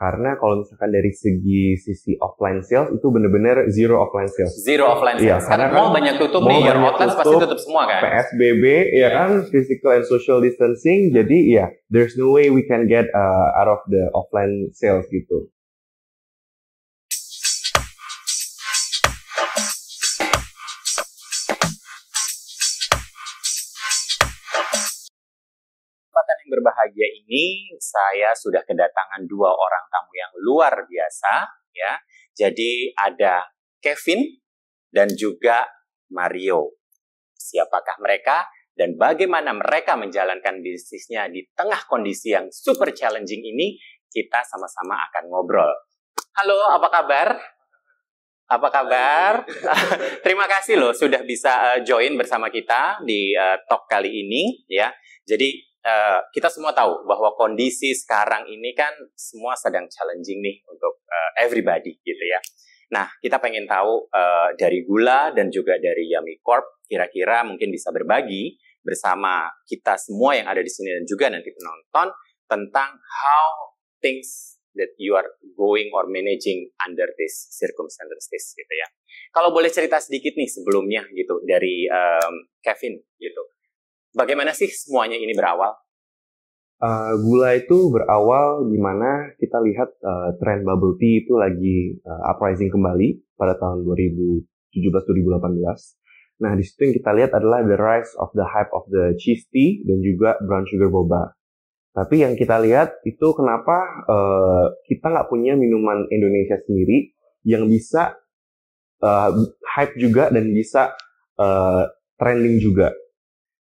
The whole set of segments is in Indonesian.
Karena kalau misalkan dari segi sisi offline sales itu benar-benar zero offline sales. Zero offline Iya, sales. karena karena mall kan banyak tutup nih, your banyak outlets pasti tutup, semua kan. PSBB ya kan physical and social distancing jadi ya there's no way we can get uh, out of the offline sales gitu. Ini saya sudah kedatangan dua orang tamu yang luar biasa ya. Jadi ada Kevin dan juga Mario. Siapakah mereka dan bagaimana mereka menjalankan bisnisnya di tengah kondisi yang super challenging ini? Kita sama-sama akan ngobrol. Halo, apa kabar? Apa kabar? Terima kasih loh sudah bisa eh, join bersama kita di eh, talk kali ini ya. Jadi uh, kita semua tahu bahwa kondisi sekarang ini kan semua sedang challenging nih untuk uh, everybody gitu ya. Nah, kita pengen tahu uh, dari Gula dan juga dari Yami Corp kira-kira mungkin bisa berbagi bersama kita semua yang ada di sini dan juga nanti penonton tentang how things that you are going or managing under this circumstances gitu ya. Kalau boleh cerita sedikit nih sebelumnya gitu dari um, Kevin gitu. Bagaimana sih semuanya ini berawal? Uh, gula itu berawal di mana kita lihat uh, tren bubble tea itu lagi uh, uprising kembali pada tahun 2017-2018. Nah, di situ yang kita lihat adalah the rise of the hype of the cheese tea dan juga brown sugar boba. Tapi yang kita lihat itu kenapa uh, kita nggak punya minuman Indonesia sendiri yang bisa uh, hype juga dan bisa uh, trending juga.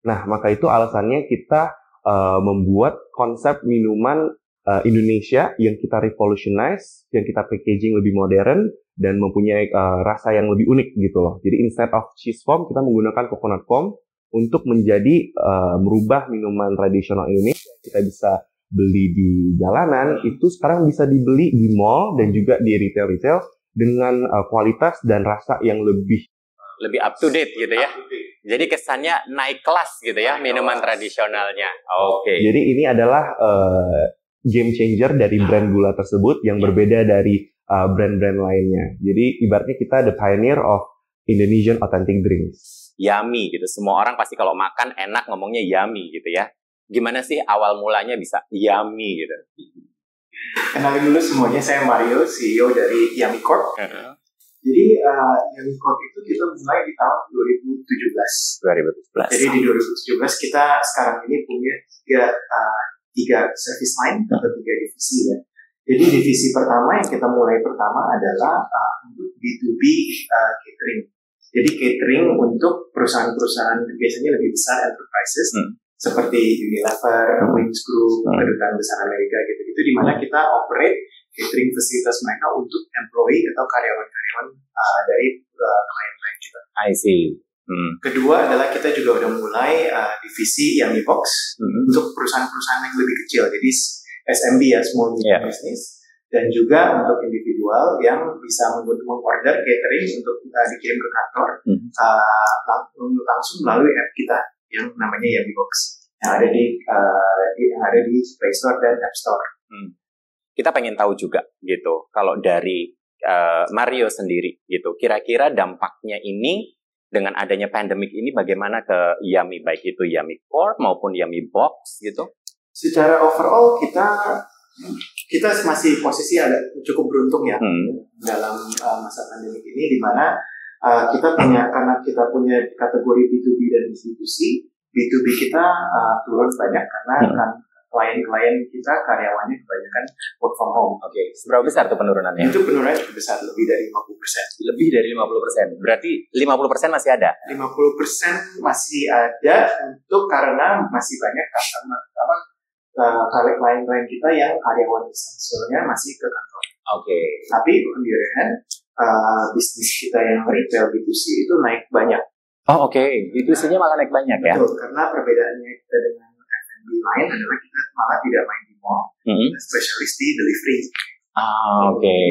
Nah, maka itu alasannya kita uh, membuat konsep minuman uh, Indonesia yang kita revolutionize, yang kita packaging lebih modern dan mempunyai uh, rasa yang lebih unik gitu loh. Jadi instead of cheese foam kita menggunakan coconut foam untuk menjadi uh, merubah minuman tradisional Indonesia. Kita bisa beli di jalanan itu sekarang bisa dibeli di mall dan juga di retail-retail dengan uh, kualitas dan rasa yang lebih lebih up to date gitu ya. Jadi kesannya naik kelas gitu ya minuman tradisionalnya. Oke. Okay. Jadi ini adalah uh, game changer dari brand gula tersebut yang berbeda dari uh, brand-brand lainnya. Jadi ibaratnya kita the pioneer of Indonesian authentic drinks. Yummy gitu. Semua orang pasti kalau makan enak ngomongnya yummy gitu ya. Gimana sih awal mulanya bisa yummy gitu? Kenalin dulu semuanya, saya Mario, CEO dari Yummy Corp. Uh -huh. Jadi uh, Yummy Corp itu kita mulai di tahun 2017. 2017. Jadi di 2017 kita sekarang ini punya tiga uh, tiga service line atau tiga divisi ya. Jadi divisi pertama yang kita mulai pertama adalah uh, untuk B2B uh, catering. Jadi catering untuk perusahaan-perusahaan biasanya lebih besar enterprises hmm. seperti Unilever, hmm. Wings Group, hmm. kedutaan besar Amerika gitu-gitu di mana kita operate catering fasilitas mereka untuk employee atau karyawan-karyawan uh, dari uh, klien-klien kita. I see. Hmm. Kedua adalah kita juga udah mulai uh, divisi Yummy Box hmm. untuk perusahaan-perusahaan yang lebih kecil, jadi SMB ya, small medium yeah. business, dan juga untuk individual yang bisa mengorder catering untuk uh, dikirim ke kantor hmm. uh, lang langsung melalui app kita yang namanya Yummy Box yang ada di, uh, di yang ada di Play Store dan App Store. Hmm. Kita pengen tahu juga gitu, kalau dari uh, Mario sendiri gitu, kira-kira dampaknya ini dengan adanya pandemik ini bagaimana ke Yummy baik itu Yummy Core maupun Yummy Box gitu? Secara overall kita kita masih posisi ada cukup beruntung ya hmm. dalam uh, masa pandemik ini di mana uh, kita punya karena kita punya kategori B2B dan distribusi B2B kita uh, turun banyak karena hmm. Klien-klien kita karyawannya kebanyakan work from home. Oke, okay. seberapa besar tuh penurunannya? Itu penurunan cukup besar, lebih dari 50%. Lebih dari 50%. Berarti 50% masih ada? 50% masih ada untuk karena masih banyak customer apa uh, klien-klien kita yang karyawan esensialnya masih ke kantor. Oke. Okay. Tapi on the other hand, uh, bisnis kita yang retail B2C itu naik banyak. Oh oke, okay. B2C-nya malah naik banyak betul, ya? Betul, karena perbedaannya kita dengan F&B lain adalah kita malah tidak main di mall, mm-hmm. spesialis di delivery. Ah, oke. Okay.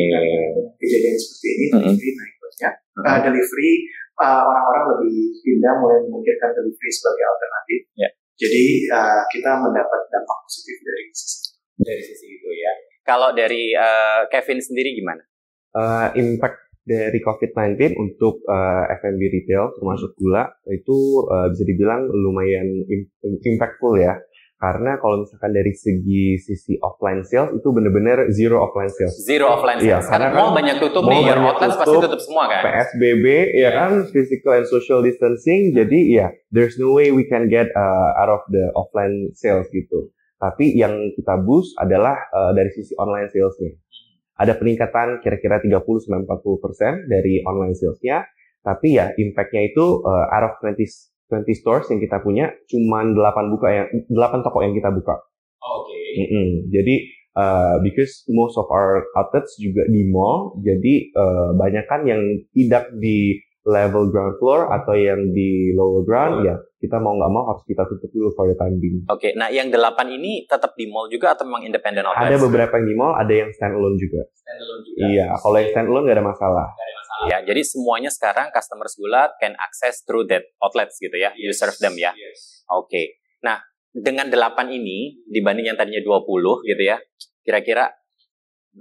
Kejadian seperti ini, mm-hmm. delivery naik banyak. Mm-hmm. Uh, delivery, uh, orang-orang lebih pindah mulai memikirkan delivery sebagai alternatif. Yeah. Jadi uh, kita mendapat dampak positif dari sisi dari sisi itu ya. Kalau dari uh, Kevin sendiri gimana? Uh, impact dari COVID-19 untuk uh, F&B retail termasuk gula itu uh, bisa dibilang lumayan impactful ya karena kalau misalkan dari segi sisi offline sales itu benar-benar zero offline sales. Zero offline iya, sales. Iya, karena mall kan banyak tutup nih, ya outlets pasti tutup semua kan. PSBB ya kan, physical and social distancing. Jadi ya, there's no way we can get uh, out of the offline sales gitu. Tapi yang kita boost adalah uh, dari sisi online salesnya. Ada peningkatan kira-kira 30-40% dari online salesnya. Tapi ya, impactnya itu uh, out of 20 20 stores yang kita punya cuman 8 buka yang 8 toko yang kita buka. Oh, Oke. Okay. Mm -hmm. Jadi uh, because most of our outlets juga di mall, jadi uh, banyak kan yang tidak di level ground floor atau yang di lower ground, ya kita mau nggak mau harus kita tutup dulu for the time being. Oke, okay. nah yang delapan ini tetap di mall juga atau memang independent outlet? Ada beberapa yang di mall, ada yang stand alone juga. Stand alone juga. Iya, kalau yang stand alone nggak ada masalah. Gak ada Ya, jadi semuanya sekarang customers Gulat can access through that outlets gitu ya. Yes. You serve them ya. Yes. Oke. Okay. Nah, dengan delapan ini dibanding yang tadinya 20 gitu ya. Kira-kira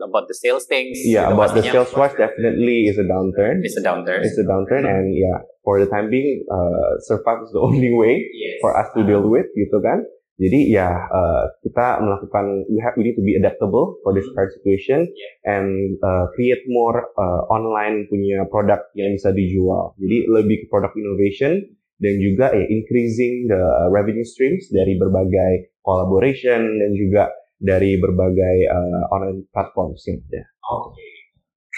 about the sales things. Yeah, about the sales wise definitely is a downturn. It's a downturn. It's a downturn and yeah, for the time being uh, survive is the only way yes. for us to deal with gitu kan. Jadi ya uh, kita melakukan we have we need to be adaptable for this current situation yeah. and uh, create more uh, online punya produk yang bisa dijual. Jadi lebih ke product innovation dan juga ya increasing the revenue streams dari berbagai collaboration dan juga dari berbagai uh, online platforms yang ada. Oke. Okay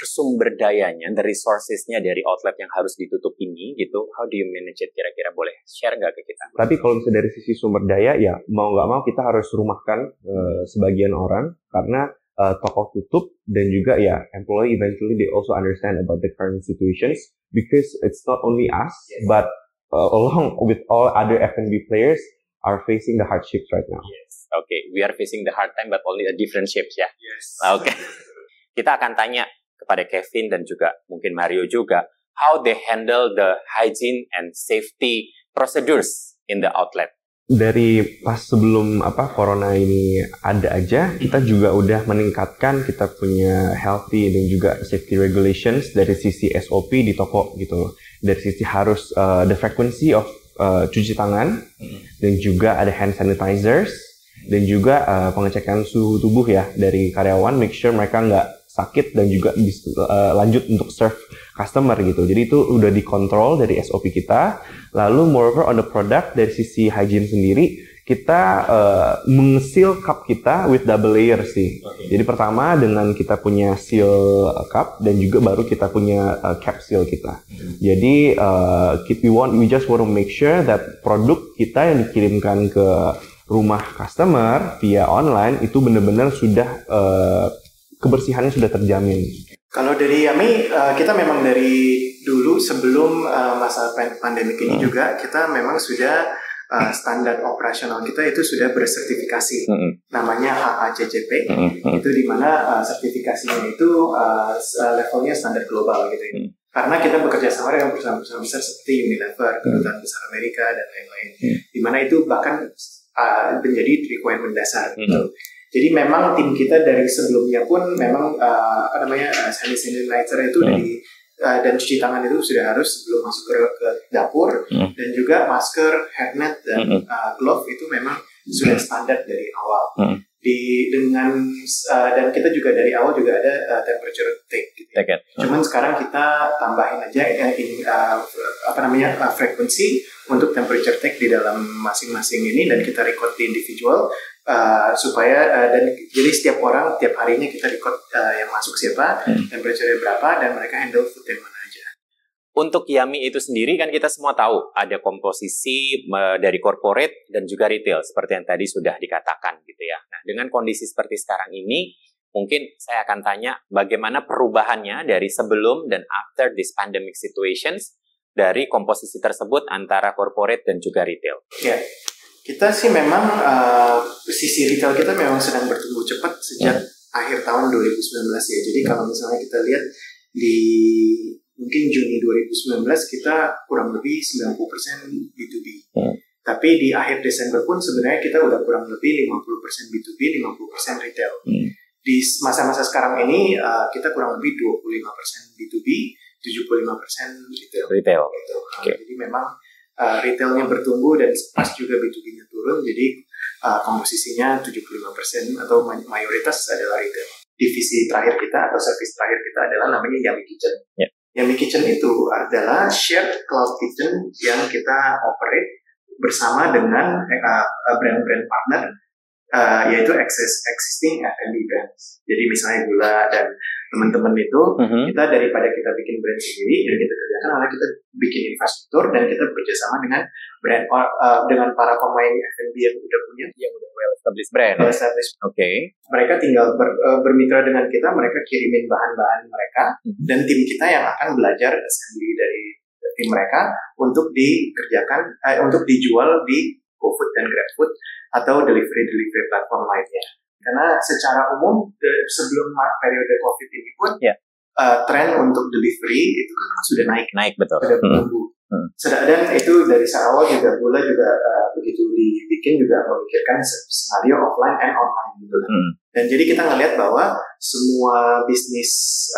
sumber dayanya, the resourcesnya dari outlet yang harus ditutup ini gitu, how do you manage it kira-kira boleh share nggak ke kita? Tapi kalau misalnya dari sisi sumber daya ya mau nggak mau kita harus rumahkan uh, sebagian orang karena uh, toko tutup dan juga ya employee eventually they also understand about the current situations because it's not only us yes. but uh, along with all other F&B players are facing the hardships right now. Yes. Oke, okay. we are facing the hard time but only a different shapes ya. Yes. Oke. Okay. kita akan tanya kepada Kevin dan juga mungkin Mario juga how they handle the hygiene and safety procedures in the outlet. Dari pas sebelum apa corona ini ada aja, kita juga udah meningkatkan kita punya healthy dan juga safety regulations dari sisi SOP di toko gitu. Dari sisi harus uh, the frequency of uh, cuci tangan hmm. dan juga ada hand sanitizers dan juga uh, pengecekan suhu tubuh ya dari karyawan make sure mereka nggak sakit dan juga uh, lanjut untuk serve customer gitu. Jadi itu udah dikontrol dari SOP kita. Lalu moreover on the product dari sisi hygiene sendiri kita uh, mengesil cup kita with double layer sih. Okay. Jadi pertama dengan kita punya seal cup dan juga baru kita punya uh, cap seal kita. Hmm. Jadi uh, we want we just want to make sure that produk kita yang dikirimkan ke rumah customer via online itu benar-benar sudah uh, kebersihannya sudah terjamin. Kalau dari Yami, uh, kita memang dari dulu sebelum uh, masa pandemi ini hmm. juga kita memang sudah uh, standar operasional kita itu sudah bersertifikasi, hmm. namanya HACCP. Hmm. Hmm. Itu di mana uh, sertifikasinya itu uh, levelnya standar global gitu. Ya. Hmm. Karena kita bekerja sama dengan perusahaan-perusahaan besar seperti Unilever, hmm. kedutaan besar Amerika dan lain-lain, hmm. di mana itu bahkan uh, menjadi requirement dasar. Hmm. Gitu. Jadi memang tim kita dari sebelumnya pun memang uh, apa namanya uh, sanitizer itu hmm. dari uh, dan cuci tangan itu sudah harus sebelum masuk ke, ke dapur hmm. dan juga masker, hairnet dan hmm. uh, glove itu memang sudah standar dari awal. Hmm. Di dengan uh, dan kita juga dari awal juga ada uh, temperature take. Gitu. Take hmm. Cuman sekarang kita tambahin aja uh, in, uh, apa namanya uh, frekuensi untuk temperature take di dalam masing-masing ini dan kita record di individual uh, supaya uh, dan jadi setiap orang tiap harinya kita record uh, yang masuk siapa, hmm. temperature berapa dan mereka handle food yang mana aja. Untuk Yami itu sendiri kan kita semua tahu ada komposisi dari corporate dan juga retail seperti yang tadi sudah dikatakan gitu ya. Nah, dengan kondisi seperti sekarang ini mungkin saya akan tanya bagaimana perubahannya dari sebelum dan after this pandemic situations dari komposisi tersebut antara corporate dan juga retail. Ya. Yeah. Kita sih memang uh, sisi retail kita memang sedang bertumbuh cepat sejak hmm. akhir tahun 2019 ya. Jadi kalau misalnya kita lihat di mungkin Juni 2019 kita kurang lebih 90% B2B. Hmm. Tapi di akhir Desember pun sebenarnya kita udah kurang lebih 50% B2B, 50% retail. Hmm. di masa-masa sekarang ini uh, kita kurang lebih 25% B2B, 75% retail. Retail. Gitu. Okay. Jadi memang uh, retailnya bertumbuh dan pas juga B2B-nya turun, jadi uh, komposisinya 75% atau mayoritas adalah retail. Divisi terakhir kita atau service terakhir kita adalah namanya Yummy Kitchen. Yeah. Yummy Kitchen itu adalah shared cloud kitchen yang kita operate bersama dengan uh, brand-brand partner uh, yaitu access, existing F&B brands. Jadi misalnya gula dan teman-teman itu Mhm. kita daripada kita bikin brand sendiri yang kita kerjakan adalah kita bikin infrastruktur dan kita bekerjasama dengan brand uh, dengan para pemain F&B yang udah punya Yang udah well established brand. well Oke. established. mereka tinggal ber, uh, bermitra dengan kita mereka kirimin bahan-bahan mereka Mhm. dan tim kita yang akan belajar assembly dari tim mereka untuk dikerjakan eh, untuk dijual di GoFood dan GrabFood atau delivery delivery platform lainnya. Karena secara umum sebelum periode COVID ini pun Ya. uh, tren untuk delivery itu kan sudah naik, Naik betul. sudah bertumbuh. Hmm. Dan itu dari awal juga Gula juga uh, begitu dibikin juga memikirkan skenario offline and online gitu. Mhm. Dan jadi kita ngelihat bahwa semua bisnis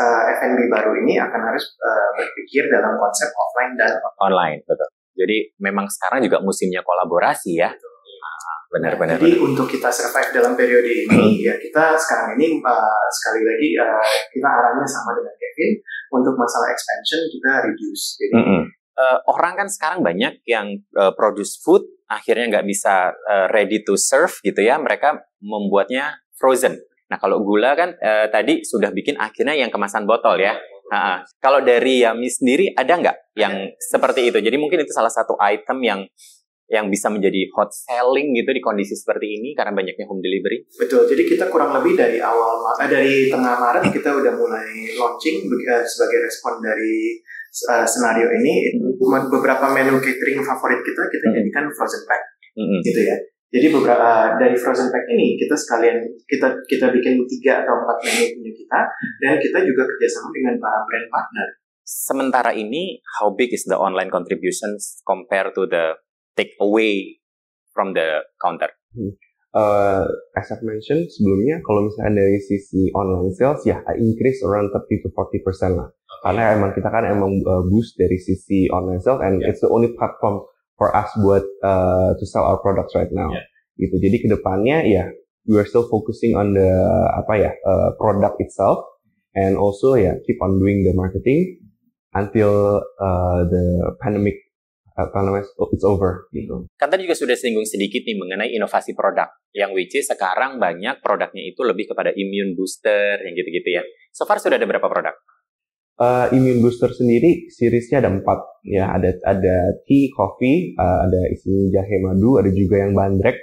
uh, F&B baru ini akan harus uh, berpikir dalam konsep offline dan Online betul. Jadi memang sekarang juga musimnya kolaborasi ya. Ah, Benar-benar. Jadi untuk kita survive dalam periode Hmm. ini, ya kita sekarang ini uh, sekali lagi uh, kita arahnya sama dengan Kevin untuk masalah expansion kita reduce. Jadi Mm-mm. Eh, orang kan sekarang banyak yang eh, produce food akhirnya nggak bisa eh, ready to serve gitu ya mereka membuatnya frozen nah kalau gula kan eh, tadi sudah bikin akhirnya yang kemasan botol ya Ha-ha. kalau dari Yami sendiri ada nggak yang seperti itu jadi mungkin itu salah satu item yang yang bisa menjadi hot selling gitu di kondisi seperti ini karena banyaknya home delivery betul. Jadi kita kurang lebih dari awal eh, dari tengah Maret kita udah mulai launching uh, sebagai respon dari uh, senario ini Hmm. beberapa menu catering favorit kita kita Hmm. jadikan frozen pack Mm-mm. gitu ya. Jadi beberapa uh, dari frozen pack ini kita sekalian kita kita bikin tiga atau empat menu punya kita dan kita juga kerjasama dengan para brand partner. sementara ini how big is the online contributions compared to the take away from the counter Uh, as I've mentioned sebelumnya, kalau misalnya dari sisi online sales, ya increase around 30 to 40% lah. Karena emang kita kan emang uh, boost dari sisi online sales, and it's the only platform for us buat uh, to sell our products right now. Yeah. Gitu. Jadi ke depannya ya, we are still focusing on the apa ya uh, product itself, and also ya keep on doing the marketing until uh, the pandemic apa namanya it's over gitu. Kan tadi juga sudah singgung sedikit nih mengenai inovasi produk, yang which is sekarang banyak produknya itu lebih kepada immune booster, yang gitu-gitu ya. So far sudah ada berapa produk? Uh, immune booster sendiri seriesnya ada empat ya ada ada tea coffee uh, ada isinya jahe madu ada juga yang bandrek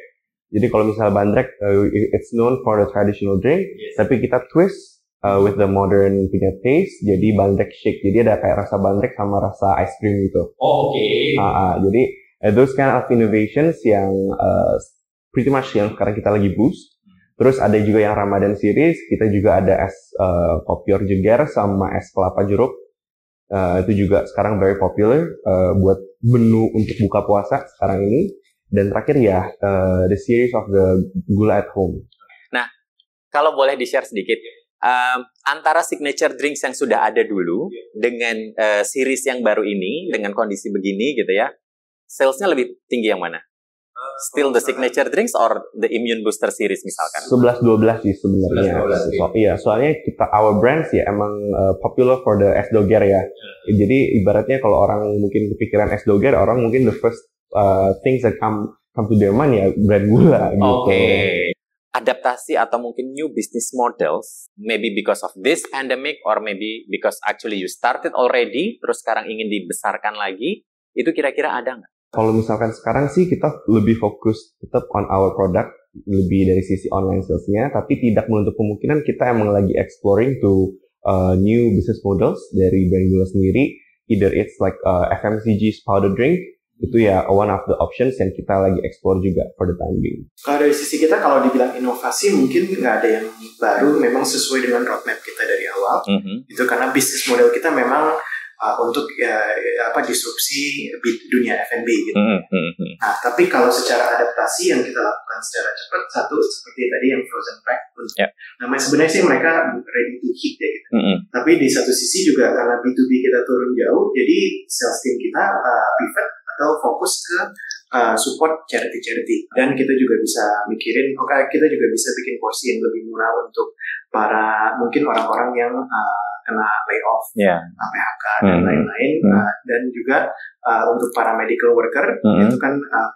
jadi kalau misalnya bandrek uh, it's known for the traditional drink tapi kita twist uh, with the modern punya taste jadi bandrek shake jadi ada kayak rasa bandrek sama rasa ice cream gitu Oke. Ah, ah, jadi uh, those kind of innovations yang uh, pretty much yang sekarang kita lagi boost. Terus ada juga yang Ramadan series, kita juga ada es uh, kopior jeger sama es kelapa jeruk. Uh, itu juga sekarang very popular uh, buat menu untuk buka puasa sekarang ini. Dan terakhir ya uh, the series of the gula at home. Kalau boleh di-share sedikit, um, antara signature drinks yang sudah ada dulu dengan uh, series yang baru ini, dengan kondisi begini gitu ya, salesnya lebih tinggi yang mana? Still the signature drinks or the immune booster series misalkan? 11-12 sih sebenarnya. 11-12, So, iya, soalnya kita our brands ya emang uh, popular for the es doger ya. Jadi ibaratnya kalau orang mungkin kepikiran es doger, orang mungkin the first uh, things that come come to their mind ya brand gula gitu. Oke. Adaptasi atau mungkin new business models, maybe because of this pandemic or maybe because actually you started already, terus sekarang ingin dibesarkan lagi, itu kira-kira ada nggak? Kalau misalkan sekarang sih kita lebih fokus tetap on our product lebih dari sisi online salesnya, tapi tidak menutup kemungkinan kita emang lagi exploring to uh, new business models dari brand gula sendiri. Either it's like uh, FMCG powder drink, itu ya one of the options yang kita lagi explore juga for the time being. Kalau dari sisi kita kalau dibilang inovasi mungkin nggak ada yang baru, memang sesuai dengan roadmap kita dari awal. Mhm. Itu karena bisnis model kita memang uh, untuk uh, apa disrupsi dunia F&B gitu. Mm -hmm. Nah, tapi kalau secara adaptasi yang kita lakukan secara cepat satu seperti tadi yang frozen pack, yeah. namanya sebenarnya sih mereka ready to hit ya gitu. Mm -hmm. Tapi di satu sisi juga karena B2B kita turun jauh, jadi sales team kita uh, pivot atau fokus ke uh, support charity-charity dan kita juga bisa mikirin oke okay, kita juga bisa bikin porsi yang lebih murah untuk para mungkin orang-orang yang uh, kena layoff, yeah. PHK dan lain-lain hmm. uh, dan juga uh, untuk para medical worker hmm. itu kan uh,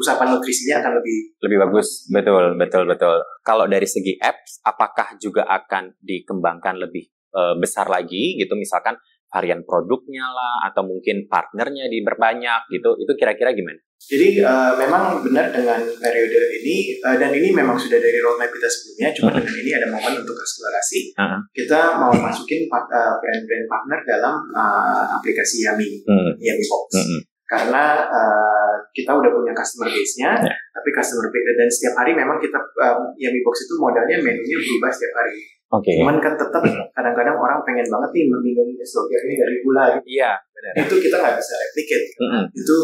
usapan nutrisinya akan lebih lebih bagus betul betul betul kalau dari segi apps apakah juga akan dikembangkan lebih uh, besar lagi gitu misalkan varian produknya lah atau mungkin partnernya diperbanyak gitu itu kira-kira gimana? Jadi uh, memang benar dengan periode ini uh, dan ini memang sudah dari roadmap kita sebelumnya cuma uh -huh. dengan ini ada momen untuk eksplorasi uh -huh. kita mau masukin uh, brand-brand partner dalam uh, aplikasi Yami uh -huh. Yami Box uh -huh. karena uh, kita udah punya customer base-nya yeah. tapi customer base dan setiap hari memang kita um, Yami Box itu modalnya menunya berubah setiap hari Okay. Cuman kan tetap kadang-kadang orang pengen banget nih minum es doger ini dari gula. Gitu. Iya, benar. Itu kita nggak bisa replicate. Mm -hmm. Itu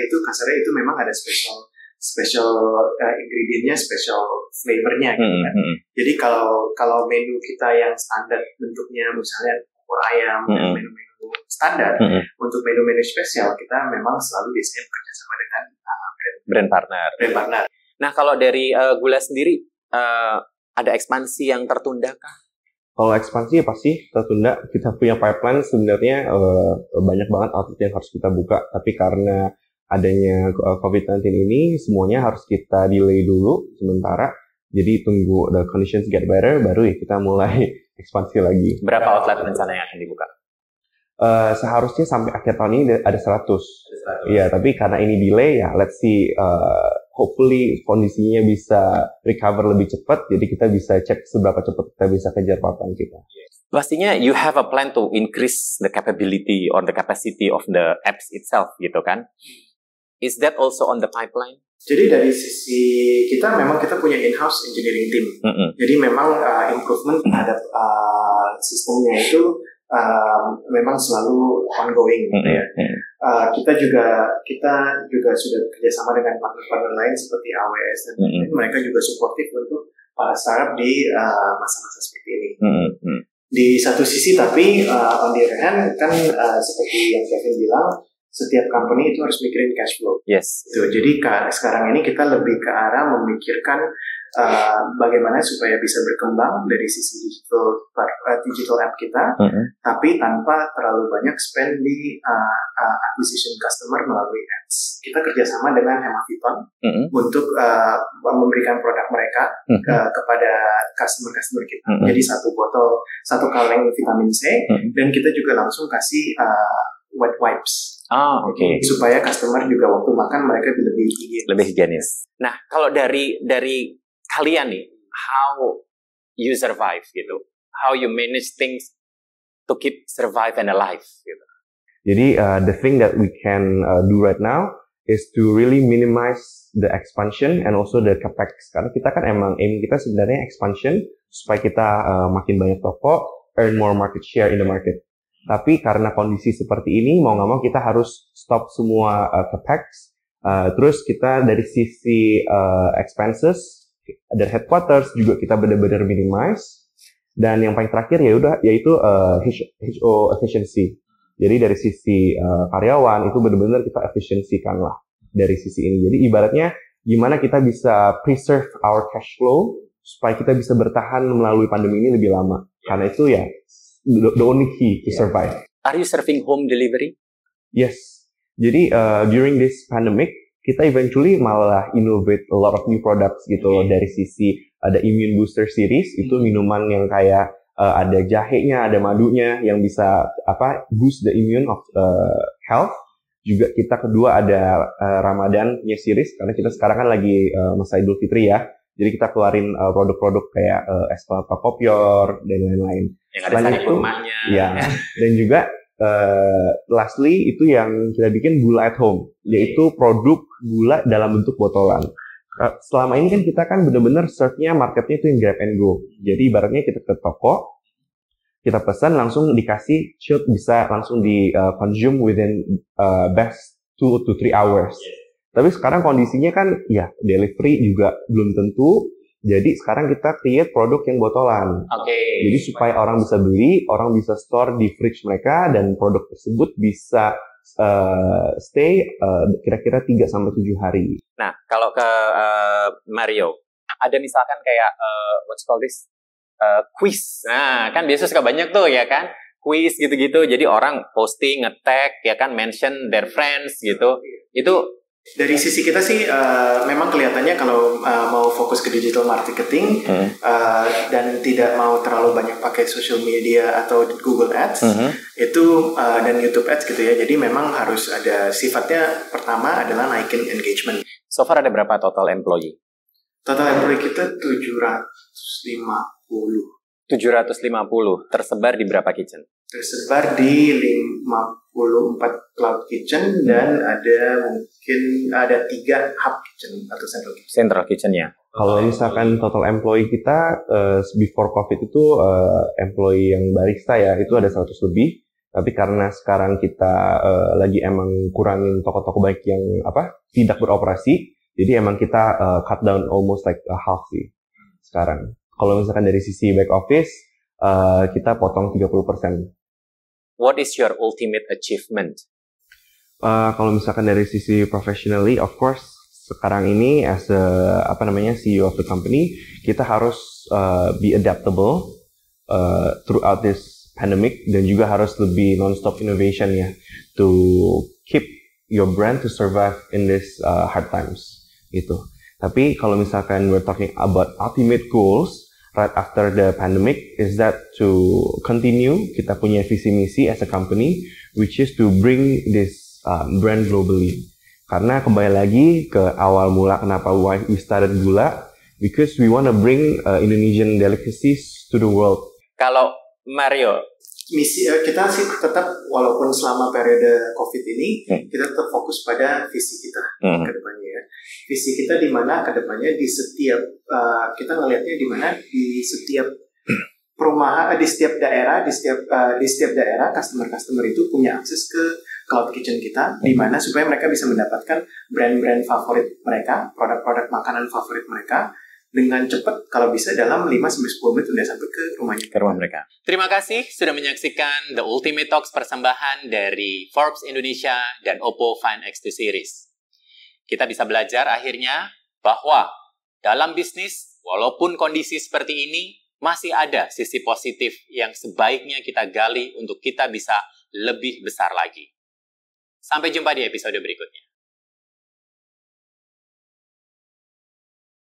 itu kasarnya itu memang ada special special uh, ingredientnya, special flavornya gitu kan. Mm -hmm. Jadi kalau kalau menu kita yang standar bentuknya misalnya opor ayam mm -hmm. dan menu-menu standar, mm -hmm. untuk menu-menu spesial kita memang selalu biasanya bekerja sama dengan uh, brand, brand partner. Brand partner. Nah kalau dari uh, gula sendiri uh, ada ekspansi yang tertunda kah? Kalau ekspansi ya pasti tertunda. Kita punya pipeline sebenarnya uh, banyak banget outlet yang harus kita buka. Tapi karena adanya eh, COVID-19 ini, semuanya harus kita delay dulu sementara. Jadi tunggu the conditions get better, baru ya kita mulai ekspansi lagi. Berapa outlet rencana yang akan dibuka? Uh, seharusnya sampai akhir tahun ini ada 100. Iya, tapi karena ini delay ya, let's see uh, hopefully kondisinya bisa recover lebih cepat, jadi kita bisa cek seberapa cepat kita bisa kejar papan kita. Pastinya you have a plan to increase the capability or the capacity of the apps itself, gitu kan? Is that also on the pipeline? Jadi dari sisi kita memang kita punya in-house engineering team. Mm -hmm. Jadi memang uh, improvement terhadap uh, sistemnya itu uh, memang selalu ongoing gitu ya. Uh, kita juga kita juga sudah kerjasama dengan partner-partner lain seperti AWS dan mm-hmm. mereka juga suportif untuk para startup di uh, masa-masa seperti ini. Mm-hmm. Di satu sisi tapi uh, on the other hand kan uh, seperti yang Kevin bilang setiap company itu harus mikirin cash flow. Yes. Gitu. Jadi sekarang ini kita lebih ke arah memikirkan uh, bagaimana supaya bisa berkembang dari sisi digital uh, digital app kita, uh -huh. tapi tanpa terlalu banyak spend di uh, uh, acquisition customer melalui ads. Kita kerjasama dengan Hemaviton uh -huh. untuk uh, memberikan produk mereka uh -huh. ke, kepada customer-customer kita. Uh -huh. Jadi satu botol, satu kaleng vitamin C, uh -huh. dan kita juga langsung kasih uh, wet wipes. Ah, oke. Okay. Supaya customer juga waktu makan mereka lebih higienis. Lebih higienis. Nah, kalau dari dari kalian nih, how you survive gitu, how you manage things to keep survive and alive gitu. Jadi uh, the thing that we can uh, do right now is to really minimize the expansion and also the capex. Karena kita kan emang aim kita sebenarnya expansion supaya kita uh, makin banyak toko, earn more market share in the market. Tapi karena kondisi seperti ini, mau nggak mau kita harus stop semua uh, capex. Uh, terus kita dari sisi uh, expenses dari headquarters juga kita benar-benar minimize. Dan yang paling terakhir ya udah yaitu uh, HO efficiency. Jadi dari sisi uh, karyawan itu benar-benar kita efisiensikan lah dari sisi ini. Jadi ibaratnya gimana kita bisa preserve our cash flow supaya kita bisa bertahan melalui pandemi ini lebih lama. Karena itu ya the, the only key to survive. Are you serving home delivery? Yes. Jadi uh, during this pandemic kita eventually malah innovate a lot of new products gitu loh dari sisi ada immune booster series itu hmm. minuman yang kayak uh, ada jahenya, ada madunya yang bisa apa boost the immune of uh, health. Juga kita kedua ada uh, Ramadan series karena kita sekarang kan lagi uh, masa Idul Fitri ya. Jadi kita keluarin uh, produk-produk kayak uh, es kelapa kopior dan lain-lain. Yang ada Selain itu, ya. dan juga uh, lastly itu yang kita bikin gula at home, yaitu produk gula dalam bentuk botolan. Selama ini kan kita kan benar-benar search-nya marketnya itu yang grab and go. Jadi ibaratnya kita ke toko, kita pesan langsung dikasih chilled bisa langsung di uh, consume within uh, best two to three hours. Yeah. Tapi sekarang kondisinya kan ya delivery juga belum tentu. Jadi sekarang kita create produk yang botolan. Oke. Okay. Jadi supaya orang bisa beli, orang bisa store di fridge mereka dan produk tersebut bisa uh, stay uh, kira-kira 3 sampai 7 hari. Nah, kalau ke uh, Mario, ada misalkan kayak uh, what's called this uh, quiz. Nah, kan biasa suka banyak tuh ya kan? Quiz gitu-gitu. Jadi orang posting, nge-tag ya kan mention their friends gitu. Itu dari sisi kita sih uh, memang kelihatannya kalau uh, mau fokus ke digital marketing hmm. uh, dan tidak mau terlalu banyak pakai social media atau Google Ads hmm. itu uh, dan YouTube Ads gitu ya. Jadi memang harus ada sifatnya pertama adalah naikin engagement. So far ada berapa total employee? Total employee kita 750. 750 tersebar di berapa kitchen? Tersebar di 54 cloud kitchen dan ada mungkin ada tiga hub kitchen atau central kitchen. Central kitchen ya. Kalau misalkan total employee kita uh, before covid itu uh, employee yang barista ya itu ada 100 lebih. Tapi karena sekarang kita uh, lagi emang kurangin toko-toko baik yang apa tidak beroperasi, jadi emang kita uh, cut down almost like a half sih sekarang. Kalau misalkan dari sisi back office, uh, kita potong 30%. What is your ultimate achievement? Uh, kalau misalkan dari sisi professionally, of course, sekarang ini as a, apa namanya CEO of the company, kita harus uh, be adaptable uh, throughout this pandemic dan juga harus lebih non-stop innovation ya to keep your brand to survive in this uh, hard times gitu. Tapi kalau misalkan we're talking about ultimate goals, right after the pandemic is that to continue kita punya visi misi as a company which is to bring this uh, brand globally karena kembali lagi ke awal mula kenapa why we started gula because we want to bring uh, Indonesian delicacies to the world. Kalau Mario misi uh, kita sih tetap walaupun selama periode COVID ini hmm. kita tetap fokus pada visi kita hmm. ke depannya ya. Visi kita di mana ke depannya di setiap uh, kita ngelihatnya di mana di setiap perumahan di setiap daerah di setiap uh, di setiap daerah customer-customer itu punya akses ke cloud kitchen kita hmm. di mana supaya mereka bisa mendapatkan brand-brand favorit mereka, produk-produk makanan favorit mereka dengan cepat kalau bisa dalam 5 sampai 10 menit udah sampai ke rumahnya. Ke rumah mereka. Terima kasih sudah menyaksikan The Ultimate Talks persembahan dari Forbes Indonesia dan Oppo Find X2 Series. Kita bisa belajar akhirnya bahwa dalam bisnis, walaupun kondisi seperti ini, masih ada sisi positif yang sebaiknya kita gali untuk kita bisa lebih besar lagi. Sampai jumpa di episode berikutnya.